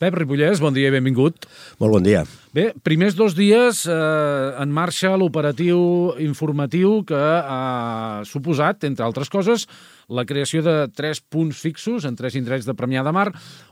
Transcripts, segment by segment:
Pep Ripollès, bon dia i benvingut. Molt bon dia. Bé, primers dos dies eh, en marxa l'operatiu informatiu que ha suposat, entre altres coses, la creació de tres punts fixos en tres indrets de Premià de Mar,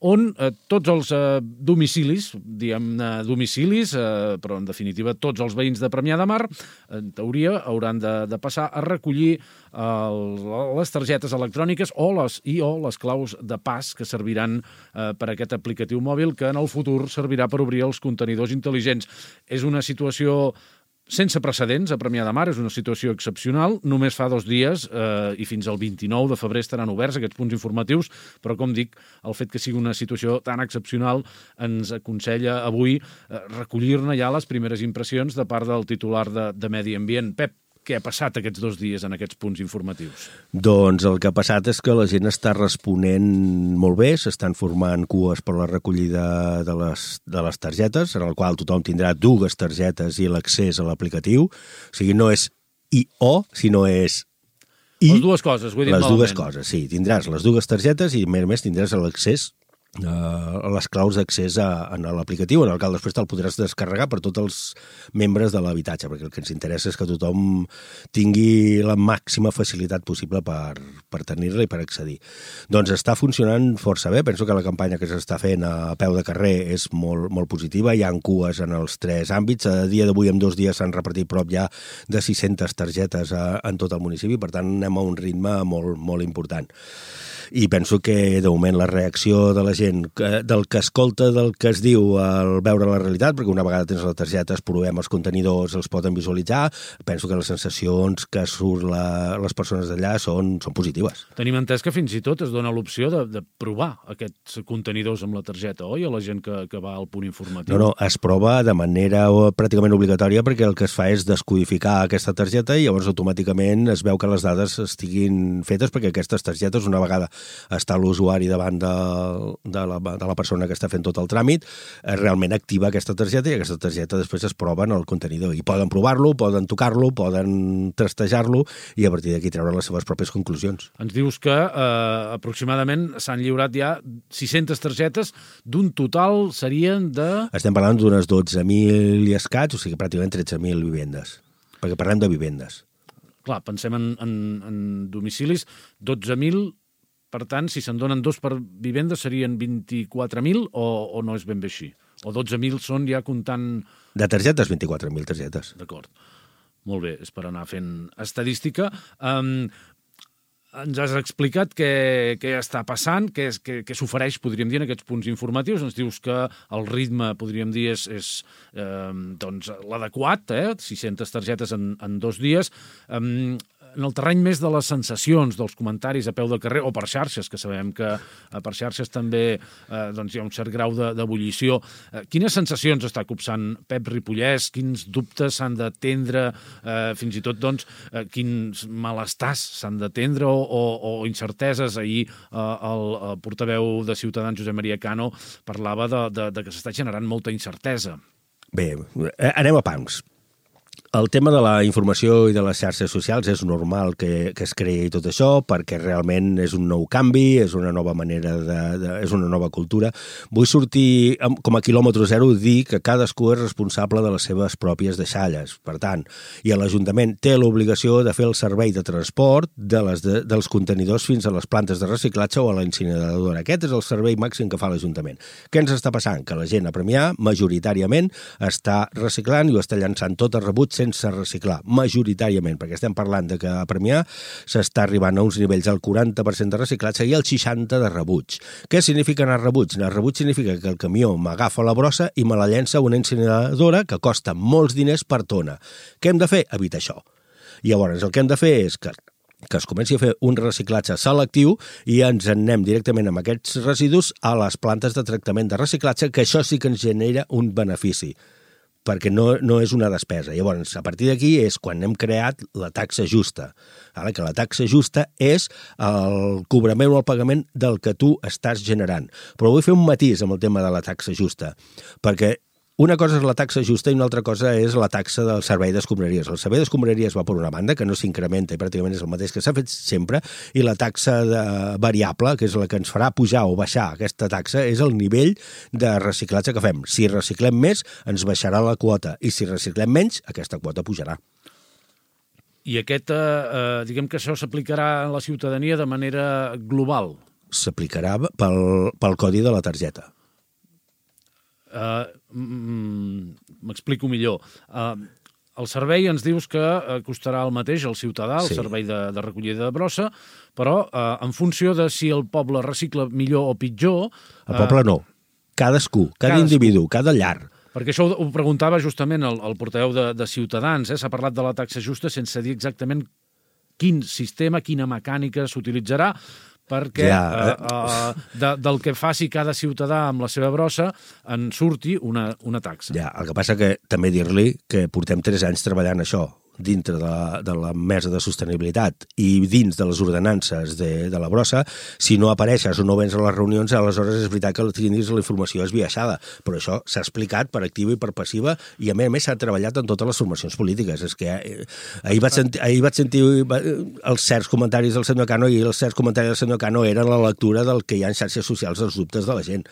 on eh, tots els eh, domicilis, diem eh, domicilis, eh, però en definitiva tots els veïns de Premià de Mar, en teoria hauran de, de passar a recollir el, les targetes electròniques o les, i o les claus de pas que serviran eh, per aquest aplicatiu mòbil que en el futur servirà per obrir els contenidors intel·ligents. És una situació sense precedents a Premià de Mar, és una situació excepcional. Només fa dos dies eh, i fins al 29 de febrer estaran oberts aquests punts informatius, però com dic, el fet que sigui una situació tan excepcional ens aconsella avui eh, recollir-ne ja les primeres impressions de part del titular de, de Medi Ambient. Pep, què ha passat aquests dos dies en aquests punts informatius? Doncs el que ha passat és que la gent està responent molt bé, s'estan formant cues per la recollida de les, de les targetes, en el qual tothom tindrà dues targetes i l'accés a l'aplicatiu. O sigui, no és i o, sinó és i... Les dues coses, he dit Les malament. dues coses, sí. Tindràs les dues targetes i, a més a més, tindràs l'accés uh, les claus d'accés a, a l'aplicatiu, en el qual després te'l podràs descarregar per tots els membres de l'habitatge, perquè el que ens interessa és que tothom tingui la màxima facilitat possible per, per tenir-la i per accedir. Doncs està funcionant força bé, penso que la campanya que s'està fent a peu de carrer és molt, molt positiva, hi ha cues en els tres àmbits, a dia d'avui en dos dies s'han repartit prop ja de 600 targetes a, en tot el municipi, per tant anem a un ritme molt, molt important i penso que de moment la reacció de la gent que, del que escolta, del que es diu al veure la realitat, perquè una vegada tens la targeta es provem els contenidors, els poden visualitzar, penso que les sensacions que surt la, les persones d'allà són, són positives. Tenim entès que fins i tot es dona l'opció de, de provar aquests contenidors amb la targeta, oi? A la gent que, que va al punt informatiu. No, no, es prova de manera pràcticament obligatòria perquè el que es fa és descodificar aquesta targeta i llavors automàticament es veu que les dades estiguin fetes perquè aquestes targetes, una vegada està l'usuari davant de, de, la, de la persona que està fent tot el tràmit, eh, realment activa aquesta targeta i aquesta targeta després es prova en el contenidor. I poden provar-lo, poden tocar-lo, poden trastejar-lo i a partir d'aquí treure les seves pròpies conclusions. Ens dius que eh, aproximadament s'han lliurat ja 600 targetes, d'un total serien de... Estem parlant d'unes 12.000 i escats, o sigui pràcticament 13.000 vivendes, perquè parlem de vivendes. Clar, pensem en, en, en domicilis, 12.000 per tant, si se'n donen dos per vivenda serien 24.000 o, o no és ben bé així? O 12.000 són ja comptant... De targetes, 24.000 targetes. D'acord. Molt bé, és per anar fent estadística. Um, ens has explicat què, què està passant, què, què, què s'ofereix, podríem dir, en aquests punts informatius. Ens dius que el ritme, podríem dir, és, és eh, doncs, l'adequat, eh? 600 targetes en, en dos dies. Um, en el terreny més de les sensacions, dels comentaris a peu de carrer o per xarxes, que sabem que eh, per xarxes també eh, doncs hi ha un cert grau d'ebullició. De, eh, quines sensacions està copsant Pep Ripollès? Quins dubtes s'han d'atendre? Eh, fins i tot, doncs, eh, quins malestars s'han d'atendre o, o, o incerteses? Ahir eh, el, portaveu de Ciutadans, Josep Maria Cano, parlava de, de, de que s'està generant molta incertesa. Bé, anem a pams. El tema de la informació i de les xarxes socials és normal que, que es creï tot això perquè realment és un nou canvi, és una nova manera de, de és una nova cultura. Vull sortir com a quilòmetre zero dir que cadascú és responsable de les seves pròpies deixalles. Per tant, i l'Ajuntament té l'obligació de fer el servei de transport de les de, dels contenidors fins a les plantes de reciclatge o a la incineradora. Aquest és el servei màxim que fa l'Ajuntament. Què ens està passant? Que la gent a Premià, majoritàriament, està reciclant i ho està llançant tot a rebuig sense reciclar, majoritàriament, perquè estem parlant de que a Premià s'està arribant a uns nivells del 40% de reciclatge i el 60% de rebuig. Què significa anar rebuig? Anar rebuig significa que el camió m'agafa la brossa i me la llença a una incineradora que costa molts diners per tona. Què hem de fer? Evitar això. Llavors el que hem de fer és que que es comenci a fer un reciclatge selectiu i ens en anem directament amb aquests residus a les plantes de tractament de reciclatge, que això sí que ens genera un benefici perquè no, no és una despesa. Llavors, a partir d'aquí és quan hem creat la taxa justa. Ara que la taxa justa és el cobrament o el pagament del que tu estàs generant. Però vull fer un matís amb el tema de la taxa justa, perquè una cosa és la taxa justa i una altra cosa és la taxa del servei d'escombraries. El servei d'escombraries va per una banda, que no s'incrementa i pràcticament és el mateix que s'ha fet sempre, i la taxa de variable, que és la que ens farà pujar o baixar aquesta taxa, és el nivell de reciclatge que fem. Si reciclem més, ens baixarà la quota, i si reciclem menys, aquesta quota pujarà. I aquest, eh, eh diguem que això s'aplicarà a la ciutadania de manera global? S'aplicarà pel, pel codi de la targeta. Uh, M'explico millor. Uh, el servei ens dius que uh, costarà el mateix al ciutadà, el sí. servei de, de recollida de brossa, però uh, en funció de si el poble recicla millor o pitjor... El poble no. Cadascú, cada cadascú. individu, cada llar. Perquè això ho, ho preguntava justament el, el portaveu de, de Ciutadans. Eh? S'ha parlat de la taxa justa sense dir exactament quin sistema, quina mecànica s'utilitzarà, perquè ja, eh, eh, de, del que faci cada ciutadà amb la seva brossa en surti una, una taxa. Ja, el que passa que també dir-li que portem tres anys treballant això, dintre de la, de la mesa de sostenibilitat i dins de les ordenances de, de la brossa, si no apareixes o no vens a les reunions, aleshores és veritat que tinguis la informació esbiaixada. Però això s'ha explicat per activa i per passiva i a més a més s'ha treballat en totes les formacions polítiques. És que eh, ahir, vaig sentir, ahir vaig sentir els certs comentaris del senyor Cano i els certs comentaris del senyor Cano eren la lectura del que hi ha en xarxes socials dels dubtes de la gent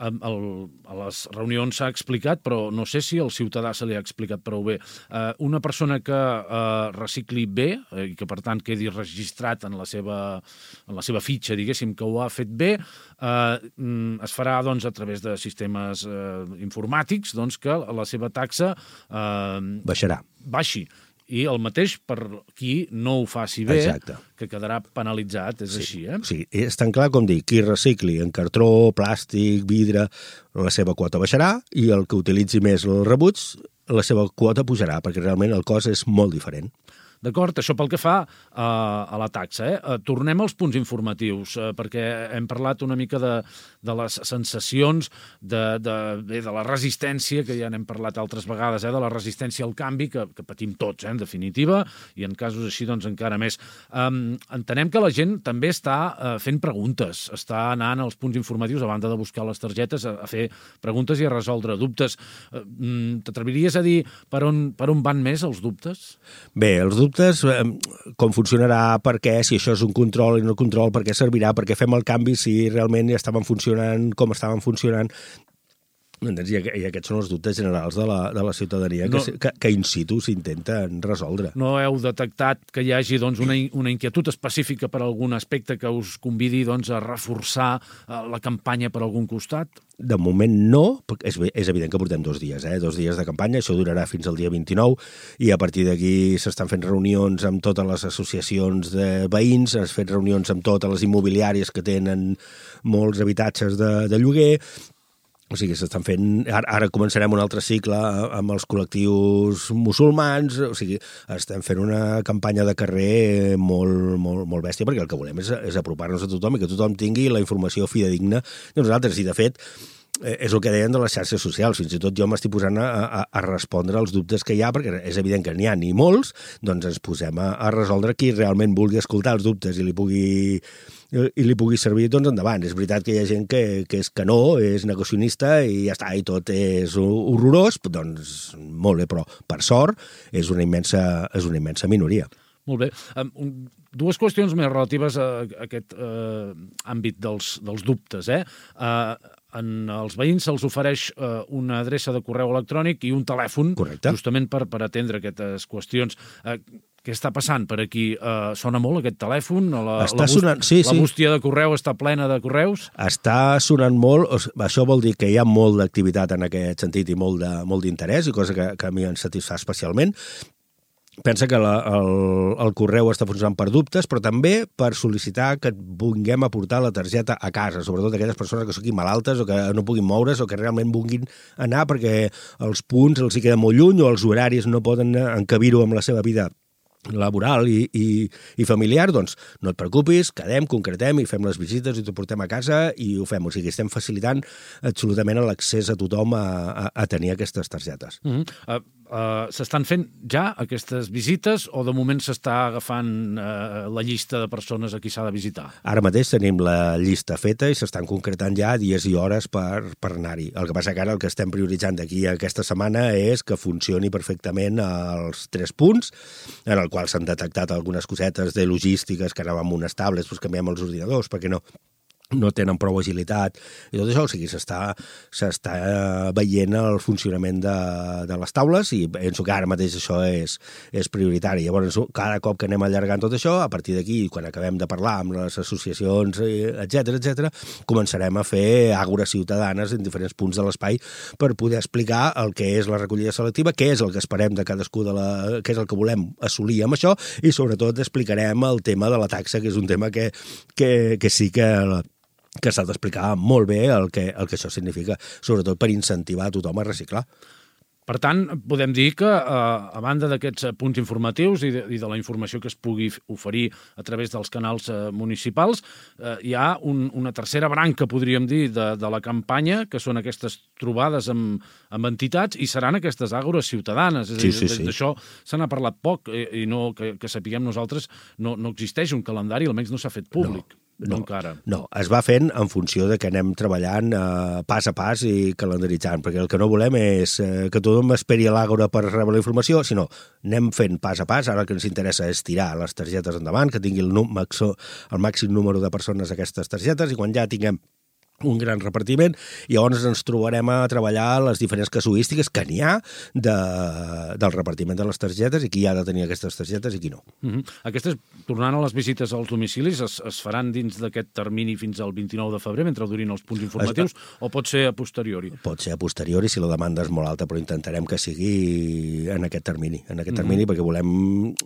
el, a les reunions s'ha explicat, però no sé si el ciutadà se li ha explicat prou bé. Uh, una persona que uh, recicli bé uh, i que, per tant, quedi registrat en la seva, en la seva fitxa, diguéssim, que ho ha fet bé, uh, es farà doncs, a través de sistemes uh, informàtics doncs, que la seva taxa... Uh, Baixarà. Baixi i el mateix per qui no ho faci bé, Exacte. que quedarà penalitzat, és sí. així, eh? Sí, és tan clar com dir, qui recicli en cartró, plàstic, vidre, la seva quota baixarà i el que utilitzi més el rebuig, la seva quota pujarà, perquè realment el cost és molt diferent. D'acord? Això pel que fa a, a la taxa. Eh? eh? Tornem als punts informatius, eh, perquè hem parlat una mica de, de les sensacions, de, de, de, de la resistència, que ja n'hem parlat altres vegades, eh? de la resistència al canvi que, que patim tots, eh? en definitiva, i en casos així doncs encara més. Um, entenem que la gent també està uh, fent preguntes, està anant als punts informatius, a banda de buscar les targetes, a, a fer preguntes i a resoldre dubtes. Uh, T'atreviries a dir per on, per on van més els dubtes? Bé, els dubtes dubtes, com funcionarà, per què, si això és un control i no control, per què servirà, per què fem el canvi, si realment ja estaven funcionant com estaven funcionant. I, I aquests són els dubtes generals de la, de la ciutadania no, que, que, que in situ s'intenten resoldre. No heu detectat que hi hagi doncs, una, una inquietud específica per algun aspecte que us convidi doncs, a reforçar eh, la campanya per algun costat? De moment no, és, és evident que portem dos dies, eh? dos dies de campanya, això durarà fins al dia 29 i a partir d'aquí s'estan fent reunions amb totes les associacions de veïns, s'han fet reunions amb totes les immobiliàries que tenen molts habitatges de, de lloguer, o sigui, s'estan fent... Ara, ara començarem un altre cicle amb els col·lectius musulmans, o sigui, estem fent una campanya de carrer molt, molt, molt bèstia, perquè el que volem és, és apropar-nos a tothom i que tothom tingui la informació fidedigna de nosaltres. I, de fet, eh, és el que deien de les xarxes socials. Fins i tot jo m'estic posant a, a, a respondre als dubtes que hi ha, perquè és evident que n'hi ha ni molts, doncs ens posem a, a resoldre qui realment vulgui escoltar els dubtes i li pugui i li pugui servir, doncs endavant. És veritat que hi ha gent que, que és que no, és negacionista i ja està, i tot és horrorós, doncs molt bé, però per sort és una immensa, és una immensa minoria. Molt bé. Um, dues qüestions més relatives a, a aquest uh, àmbit dels, dels dubtes. Eh? Uh, en els veïns se'ls ofereix uh, una adreça de correu electrònic i un telèfon Correcte. justament per, per atendre aquestes qüestions. Uh, què està passant per aquí? Uh, sona molt aquest telèfon? La, està la, sonant, sí, la bústia de correu està plena de correus? Està sonant molt, això vol dir que hi ha molt d'activitat en aquest sentit i molt d'interès, i cosa que, que a mi em satisfà especialment. Pensa que la, el, el correu està funcionant per dubtes, però també per sol·licitar que vulguem aportar la targeta a casa, sobretot aquelles persones que siguin malaltes o que no puguin moure's o que realment vulguin anar perquè els punts els hi queden molt lluny o els horaris no poden encabir-ho amb la seva vida laboral i, i, i familiar, doncs no et preocupis, quedem, concretem i fem les visites i t'ho portem a casa i ho fem. O sigui, estem facilitant absolutament l'accés a tothom a, a, a tenir aquestes targetes. Mm -hmm. uh, uh, S'estan fent ja aquestes visites o de moment s'està agafant uh, la llista de persones a qui s'ha de visitar? Ara mateix tenim la llista feta i s'estan concretant ja dies i hores per, per anar-hi. El que passa que ara el que estem prioritzant d'aquí aquesta setmana és que funcioni perfectament els tres punts en el qual s'han detectat algunes cosetes de logístiques que anaven amb unes tablets, doncs canviem els ordinadors perquè no no tenen prou agilitat i tot això, o sigui, s'està veient el funcionament de, de les taules i penso que ara mateix això és, és prioritari. Llavors, cada cop que anem allargant tot això, a partir d'aquí, quan acabem de parlar amb les associacions, etc etc, començarem a fer àgores ciutadanes en diferents punts de l'espai per poder explicar el que és la recollida selectiva, què és el que esperem de cadascú de la... què és el que volem assolir amb això i sobretot explicarem el tema de la taxa, que és un tema que, que, que sí que que s'ha d'explicar molt bé el que, el que això significa, sobretot per incentivar a tothom a reciclar. Per tant, podem dir que, eh, a banda d'aquests punts informatius i de, i de la informació que es pugui oferir a través dels canals eh, municipals, eh, hi ha un, una tercera branca, podríem dir, de, de la campanya, que són aquestes trobades amb, amb entitats, i seran aquestes àgores ciutadanes. És sí, sí, sí. D'això se n'ha parlat poc, i, i no, que, que sapiguem nosaltres, no, no existeix un calendari, almenys no s'ha fet públic. No. No, encara. No, es va fent en funció de que anem treballant eh, pas a pas i calendaritzant, perquè el que no volem és eh, que tothom esperi a l'àgora per rebre la informació, sinó anem fent pas a pas, ara el que ens interessa és tirar les targetes endavant, que tingui el, el màxim número de persones aquestes targetes, i quan ja tinguem un gran repartiment, i llavors ens trobarem a treballar les diferents casuístiques que n'hi ha de, del repartiment de les targetes i qui ha de tenir aquestes targetes i qui no. Mhm. -huh. Aquestes, tornant a les visites als domicilis, es, es faran dins d'aquest termini fins al 29 de febrer, mentre durin els punts informatius, es... o pot ser a posteriori? Pot ser a posteriori si la demanda és molt alta, però intentarem que sigui en aquest termini, en aquest termini, uh mhm. -huh. perquè volem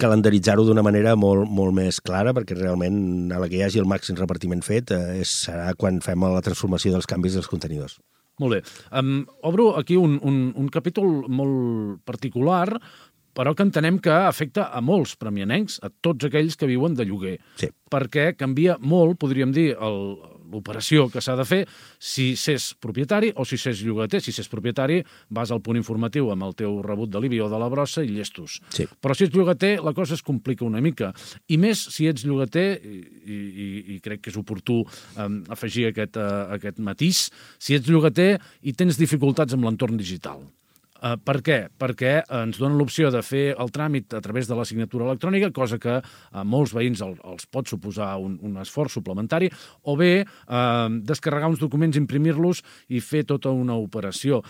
calendaritzar-ho d'una manera molt, molt més clara, perquè realment a la que hi hagi el màxim repartiment fet eh, serà quan fem la transformació dels canvis dels contenidors. Molt bé. Um, obro aquí un, un, un capítol molt particular, però que entenem que afecta a molts premianencs, a tots aquells que viuen de lloguer. Sí. Perquè canvia molt, podríem dir, el, l'operació que s'ha de fer si s'és propietari o si s'és llogater. Si s'és propietari, vas al punt informatiu amb el teu rebut de l'IBI o de la brossa i llestos. Sí. Però si ets llogater, la cosa es complica una mica. I més si ets llogater, i, i, i crec que és oportú um, afegir aquest, uh, aquest matís, si ets llogater i tens dificultats amb l'entorn digital. Uh, per què? Perquè ens donen l'opció de fer el tràmit a través de la signatura electrònica, cosa que a molts veïns el, els pot suposar un, un esforç suplementari, o bé uh, descarregar uns documents, imprimir-los i fer tota una operació.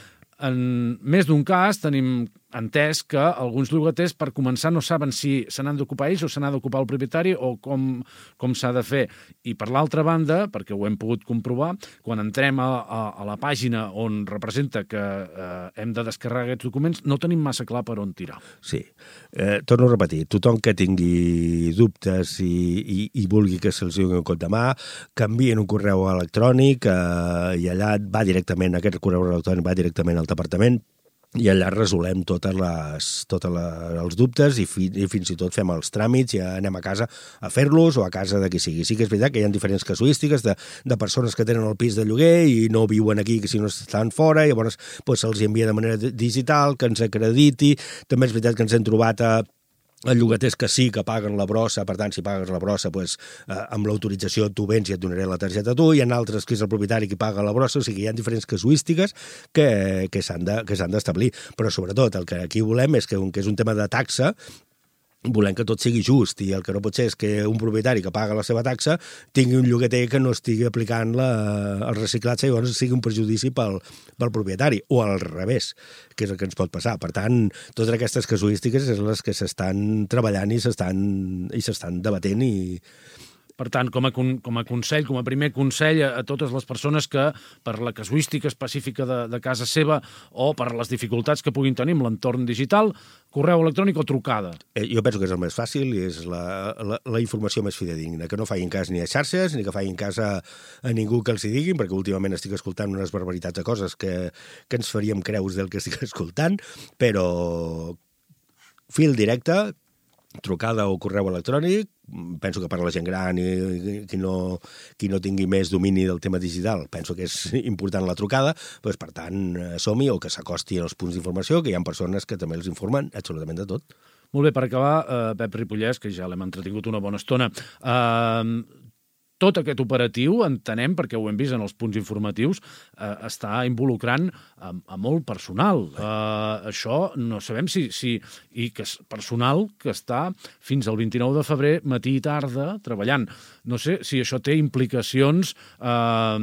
En més d'un cas tenim entès que alguns llogaters per començar no saben si se n'han d'ocupar ells o se n'ha d'ocupar el propietari o com, com s'ha de fer. I per l'altra banda, perquè ho hem pogut comprovar, quan entrem a, a, a la pàgina on representa que eh, hem de descarregar aquests documents, no tenim massa clar per on tirar. Sí. Eh, torno a repetir, tothom que tingui dubtes i, i, i vulgui que se'ls doni un cop de mà, canvien un correu electrònic eh, i allà va directament, aquest correu electrònic va directament al departament i allà resolem totes les, totes les, els dubtes i, fi, i fins i tot fem els tràmits i anem a casa a fer-los o a casa de qui sigui. Sí que és veritat que hi ha diferents casuístiques de, de persones que tenen el pis de lloguer i no viuen aquí, que si no estan fora, i llavors pues, se'ls envia de manera digital, que ens acrediti. També és veritat que ens hem trobat a el llogaters que sí que paguen la brossa, per tant, si pagues la brossa, pues, eh, amb l'autorització tu vens i et donaré la targeta a tu, i en altres que és el propietari qui paga la brossa, o sigui, hi ha diferents casuístiques que, que s'han d'establir. De, Però, sobretot, el que aquí volem és que, que és un tema de taxa, volem que tot sigui just i el que no pot ser és que un propietari que paga la seva taxa tingui un llogater que no estigui aplicant la, el reciclatge i llavors sigui un perjudici pel, pel propietari o al revés, que és el que ens pot passar. Per tant, totes aquestes casuístiques és les que s'estan treballant i s'estan debatent i, per tant, com a, com a consell, com a primer consell a, a totes les persones que, per la casuística específica de, de casa seva o per les dificultats que puguin tenir amb l'entorn digital, correu electrònic o trucada? Eh, jo penso que és el més fàcil i és la, la, la informació més fidedigna, que no facin cas ni a xarxes ni que facin cas a, a ningú que els hi diguin, perquè últimament estic escoltant unes barbaritats de coses que, que ens faríem creus del que estic escoltant, però fil directe, trucada o correu electrònic, penso que per la gent gran i, i qui, no, qui no tingui més domini del tema digital, penso que és important la trucada, doncs, per tant, eh, som-hi o que s'acosti als punts d'informació, que hi ha persones que també els informen absolutament de tot. Molt bé, per acabar, eh, Pep Ripollès, que ja l'hem entretingut una bona estona, eh, tot aquest operatiu, entenem, perquè ho hem vist en els punts informatius, eh, està involucrant a, a molt personal. Eh, això no sabem si... si I que és personal que està fins al 29 de febrer, matí i tarda, treballant. No sé si això té implicacions eh,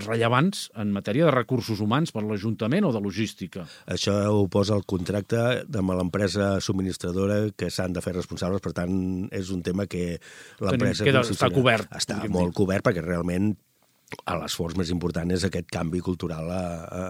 rellevants en matèria de recursos humans per l'Ajuntament o de logística. Això ho posa el contracte amb l'empresa subministradora que s'han de fer responsables, per tant, és un tema que l'empresa... Està cobert. Està molt dir. cobert perquè realment l'esforç més important és aquest canvi cultural a, a,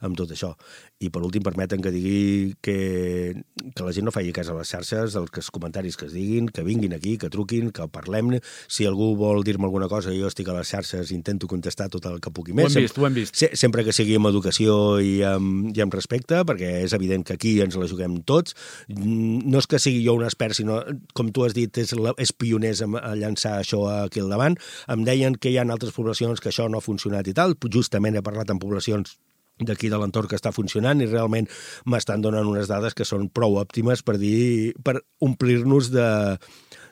amb tot això. I per últim, permeten que digui que, que la gent no faci cas a les xarxes, els comentaris que es diguin, que vinguin aquí, que truquin, que parlem. Si algú vol dir-me alguna cosa, jo estic a les xarxes, intento contestar tot el que pugui més. Ho hem vist, ho hem vist. Sempre que sigui amb educació i amb, i amb respecte, perquè és evident que aquí ens la juguem tots. No és que sigui jo un expert, sinó, com tu has dit, és, la, és pioners a llançar això aquí al davant. Em deien que hi ha altres poblacions que això no ha funcionat i tal. Justament he parlat amb poblacions d'aquí de l'entorn que està funcionant i realment m'estan donant unes dades que són prou òptimes per dir per omplir-nos de,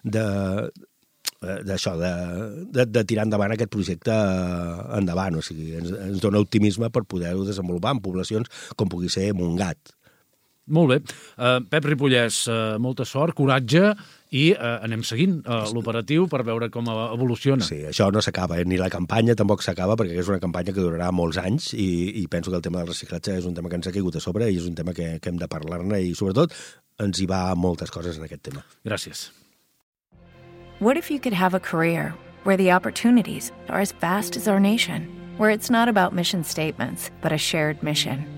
de d'això, de, de, de tirar endavant aquest projecte endavant, o sigui, ens, ens dona optimisme per poder-ho desenvolupar en poblacions com pugui ser Montgat. Molt bé. Uh, Pep Ripollès, uh, molta sort, coratge i eh, anem seguint eh, l'operatiu per veure com evoluciona. Sí, això no s'acaba, eh? ni la campanya tampoc s'acaba, perquè és una campanya que durarà molts anys i, i penso que el tema del reciclatge és un tema que ens ha caigut a sobre i és un tema que, que hem de parlar-ne i, sobretot, ens hi va moltes coses en aquest tema. Gràcies. What if you could have a career where the opportunities are as vast as our nation, where it's not about mission statements, but a shared mission?